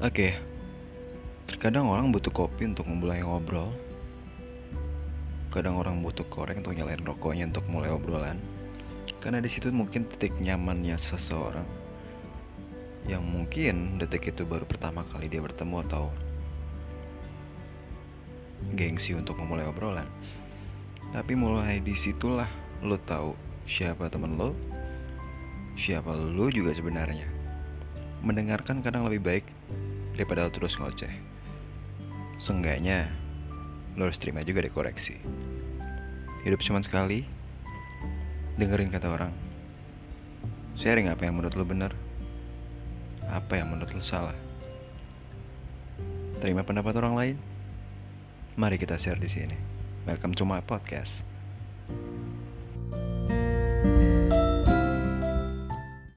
Oke, terkadang orang butuh kopi untuk memulai ngobrol. Kadang orang butuh koreng untuk nyalain rokoknya untuk mulai obrolan. Karena di situ mungkin titik nyamannya seseorang yang mungkin detik itu baru pertama kali dia bertemu atau gengsi untuk memulai obrolan. Tapi mulai di situlah lo tahu siapa temen lo, siapa lo juga sebenarnya. Mendengarkan kadang lebih baik daripada lo terus ngoceh. Seenggaknya lo harus terima juga dikoreksi. Hidup cuma sekali. Dengerin kata orang. Sharing apa yang menurut lo benar. Apa yang menurut lo salah. Terima pendapat orang lain. Mari kita share di sini. Welcome to my podcast.